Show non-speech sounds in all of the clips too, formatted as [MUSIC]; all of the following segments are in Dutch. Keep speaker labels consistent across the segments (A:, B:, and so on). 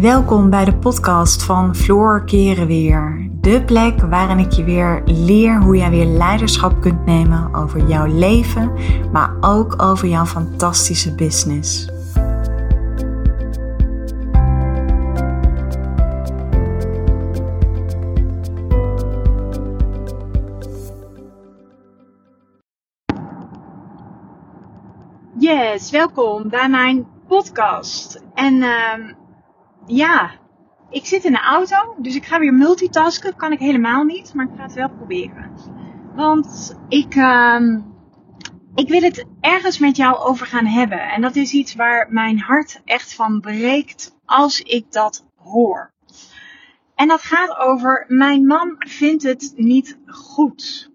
A: Welkom bij de podcast van Floor Keren Weer. De plek waarin ik je weer leer hoe jij weer leiderschap kunt nemen over jouw leven, maar ook over jouw fantastische business. Yes, welkom bij mijn podcast. En uh, ja, ik zit in de auto, dus ik ga weer multitasken. Kan ik helemaal niet, maar ik ga het wel proberen. Want ik, uh, ik wil het ergens met jou over gaan hebben. En dat is iets waar mijn hart echt van breekt als ik dat hoor. En dat gaat over, mijn man vindt het niet goed.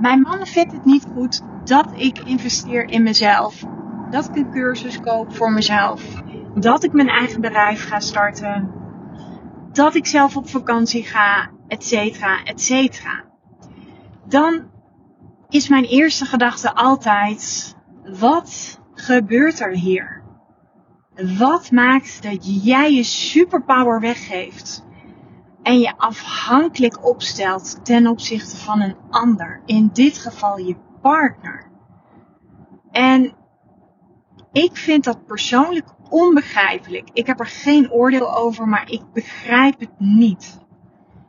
A: Mijn man vindt het niet goed dat ik investeer in mezelf. Dat ik een cursus koop voor mezelf. Dat ik mijn eigen bedrijf ga starten. Dat ik zelf op vakantie ga, et cetera, et cetera. Dan is mijn eerste gedachte altijd: wat gebeurt er hier? Wat maakt dat jij je superpower weggeeft en je afhankelijk opstelt ten opzichte van een ander? In dit geval je partner. Ik vind dat persoonlijk onbegrijpelijk. Ik heb er geen oordeel over, maar ik begrijp het niet.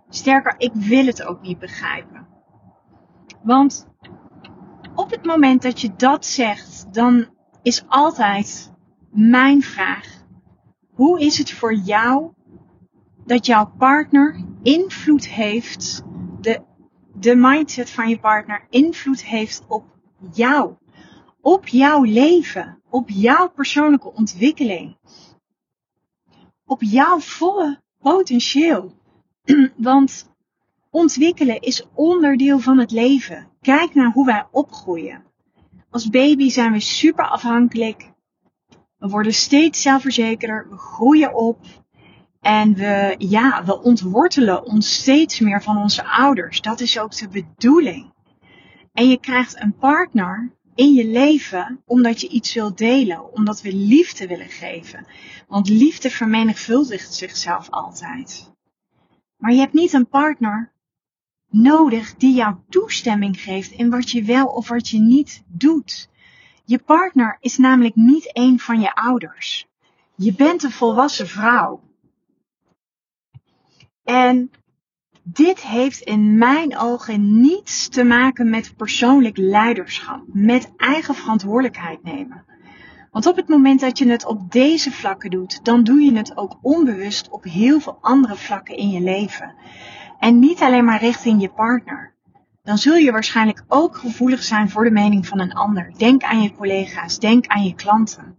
A: Sterker, ik wil het ook niet begrijpen. Want op het moment dat je dat zegt, dan is altijd mijn vraag: hoe is het voor jou dat jouw partner invloed heeft, de mindset van je partner invloed heeft op jou? op jouw leven, op jouw persoonlijke ontwikkeling, op jouw volle potentieel. [CLEARS THROAT] Want ontwikkelen is onderdeel van het leven. Kijk naar hoe wij opgroeien. Als baby zijn we super afhankelijk. We worden steeds zelfverzekerder, we groeien op. En we, ja, we ontwortelen ons steeds meer van onze ouders. Dat is ook de bedoeling. En je krijgt een partner in je leven omdat je iets wilt delen, omdat we liefde willen geven. Want liefde vermenigvuldigt zichzelf altijd. Maar je hebt niet een partner nodig die jou toestemming geeft in wat je wel of wat je niet doet. Je partner is namelijk niet een van je ouders. Je bent een volwassen vrouw. En dit heeft in mijn ogen niets te maken met persoonlijk leiderschap, met eigen verantwoordelijkheid nemen. Want op het moment dat je het op deze vlakken doet, dan doe je het ook onbewust op heel veel andere vlakken in je leven. En niet alleen maar richting je partner. Dan zul je waarschijnlijk ook gevoelig zijn voor de mening van een ander. Denk aan je collega's, denk aan je klanten.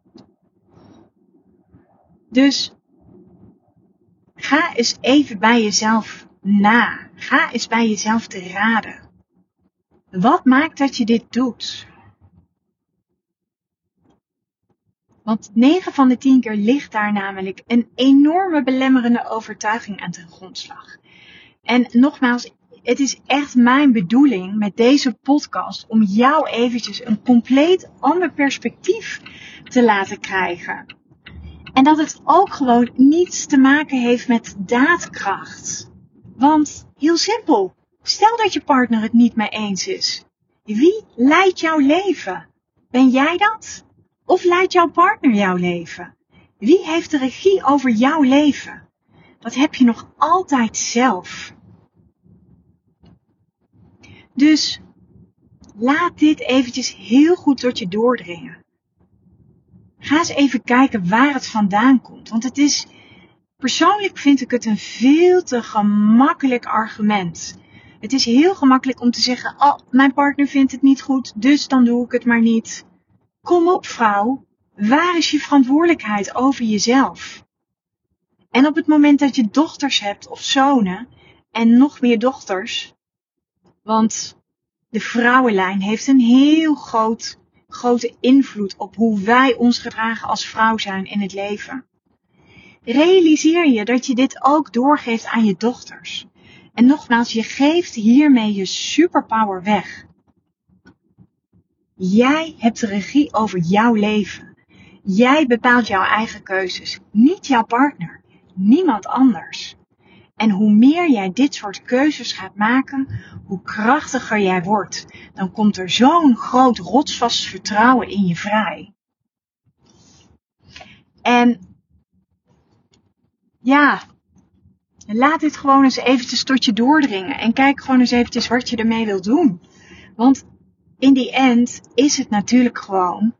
A: Dus ga eens even bij jezelf na. Ga eens bij jezelf te raden. Wat maakt dat je dit doet? Want 9 van de 10 keer ligt daar namelijk een enorme belemmerende overtuiging aan ten grondslag. En nogmaals, het is echt mijn bedoeling met deze podcast om jou eventjes een compleet ander perspectief te laten krijgen. En dat het ook gewoon niets te maken heeft met daadkracht. Want heel simpel, stel dat je partner het niet mee eens is. Wie leidt jouw leven? Ben jij dat? Of leidt jouw partner jouw leven? Wie heeft de regie over jouw leven? Dat heb je nog altijd zelf. Dus laat dit eventjes heel goed tot je doordringen. Ga eens even kijken waar het vandaan komt. Want het is Persoonlijk vind ik het een veel te gemakkelijk argument. Het is heel gemakkelijk om te zeggen: Oh, mijn partner vindt het niet goed, dus dan doe ik het maar niet. Kom op, vrouw. Waar is je verantwoordelijkheid over jezelf? En op het moment dat je dochters hebt of zonen, en nog meer dochters, want de vrouwenlijn heeft een heel groot, grote invloed op hoe wij ons gedragen als vrouw zijn in het leven realiseer je dat je dit ook doorgeeft aan je dochters. En nogmaals, je geeft hiermee je superpower weg. Jij hebt de regie over jouw leven. Jij bepaalt jouw eigen keuzes, niet jouw partner, niemand anders. En hoe meer jij dit soort keuzes gaat maken, hoe krachtiger jij wordt. Dan komt er zo'n groot rotsvast vertrouwen in je vrij. En ja, laat dit gewoon eens eventjes tot je doordringen. En kijk gewoon eens eventjes wat je ermee wilt doen. Want in die end is het natuurlijk gewoon,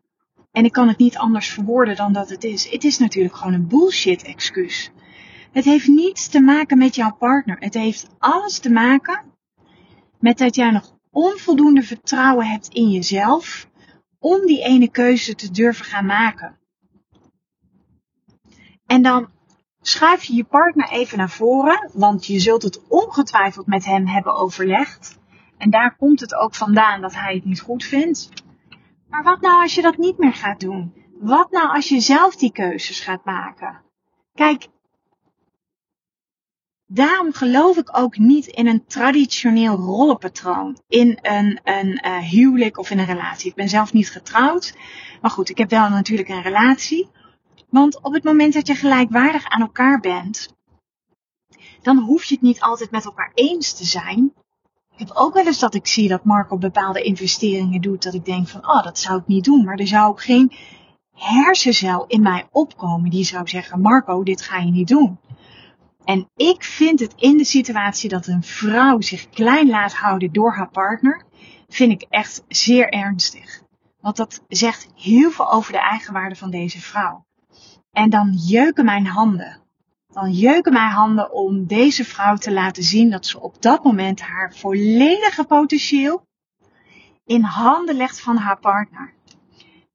A: en ik kan het niet anders verwoorden dan dat het is, het is natuurlijk gewoon een bullshit excuus. Het heeft niets te maken met jouw partner. Het heeft alles te maken met dat jij nog onvoldoende vertrouwen hebt in jezelf om die ene keuze te durven gaan maken. En dan schuif je je partner even naar voren, want je zult het ongetwijfeld met hem hebben overlegd. En daar komt het ook vandaan dat hij het niet goed vindt. Maar wat nou als je dat niet meer gaat doen? Wat nou als je zelf die keuzes gaat maken? Kijk, daarom geloof ik ook niet in een traditioneel rollenpatroon. In een, een uh, huwelijk of in een relatie. Ik ben zelf niet getrouwd. Maar goed, ik heb wel natuurlijk een relatie. Want op het moment dat je gelijkwaardig aan elkaar bent, dan hoef je het niet altijd met elkaar eens te zijn. Ik heb ook wel eens dat ik zie dat Marco bepaalde investeringen doet, dat ik denk van, oh, dat zou ik niet doen. Maar er zou ook geen hersencel in mij opkomen die zou zeggen, Marco, dit ga je niet doen. En ik vind het in de situatie dat een vrouw zich klein laat houden door haar partner, vind ik echt zeer ernstig. Want dat zegt heel veel over de eigenwaarde van deze vrouw. En dan jeuken mijn handen. Dan jeuken mijn handen om deze vrouw te laten zien dat ze op dat moment haar volledige potentieel in handen legt van haar partner.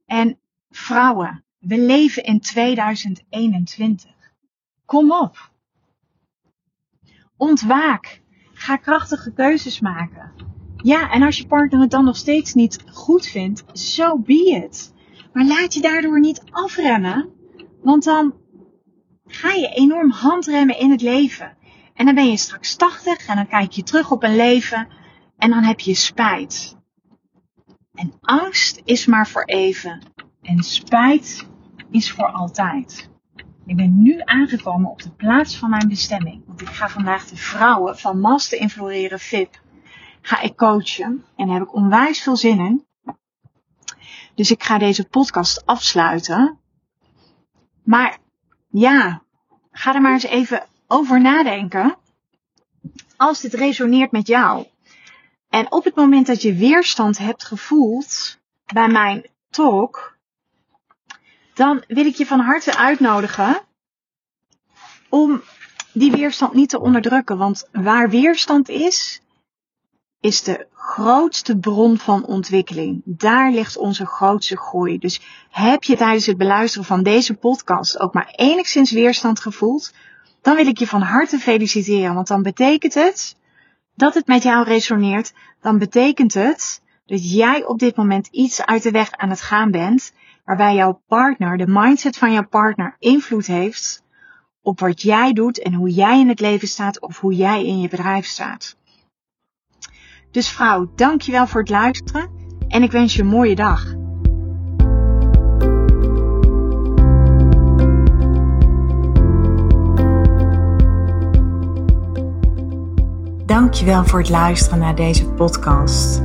A: En vrouwen, we leven in 2021. Kom op. Ontwaak. Ga krachtige keuzes maken. Ja, en als je partner het dan nog steeds niet goed vindt, zo so be it. Maar laat je daardoor niet afremmen want dan ga je enorm handremmen in het leven. En dan ben je straks 80 en dan kijk je terug op een leven en dan heb je spijt. En angst is maar voor even. En spijt is voor altijd. Ik ben nu aangekomen op de plaats van mijn bestemming. Want ik ga vandaag de vrouwen van Master Influeren VIP ga ik coachen. En daar heb ik onwijs veel zin in. Dus ik ga deze podcast afsluiten. Maar ja, ga er maar eens even over nadenken. Als dit resoneert met jou. En op het moment dat je weerstand hebt gevoeld bij mijn talk, dan wil ik je van harte uitnodigen om die weerstand niet te onderdrukken. Want waar weerstand is, is de grootste bron van ontwikkeling. Daar ligt onze grootste groei. Dus heb je tijdens het beluisteren van deze podcast ook maar enigszins weerstand gevoeld, dan wil ik je van harte feliciteren. Want dan betekent het dat het met jou resoneert. Dan betekent het dat jij op dit moment iets uit de weg aan het gaan bent, waarbij jouw partner, de mindset van jouw partner, invloed heeft op wat jij doet en hoe jij in het leven staat of hoe jij in je bedrijf staat. Dus vrouw, dankjewel voor het luisteren en ik wens je een mooie dag. Dankjewel voor het luisteren naar deze podcast.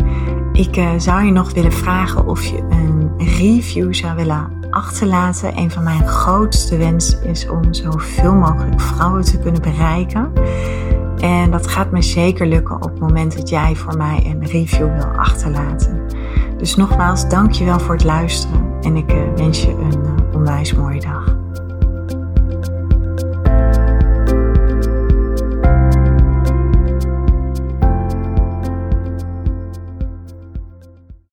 A: Ik uh, zou je nog willen vragen of je een review zou willen achterlaten. Een van mijn grootste wensen is om zoveel mogelijk vrouwen te kunnen bereiken. En dat gaat me zeker lukken op het moment dat jij voor mij een review wil achterlaten. Dus nogmaals, dankjewel voor het luisteren en ik eh, wens je een eh, onwijs mooie dag.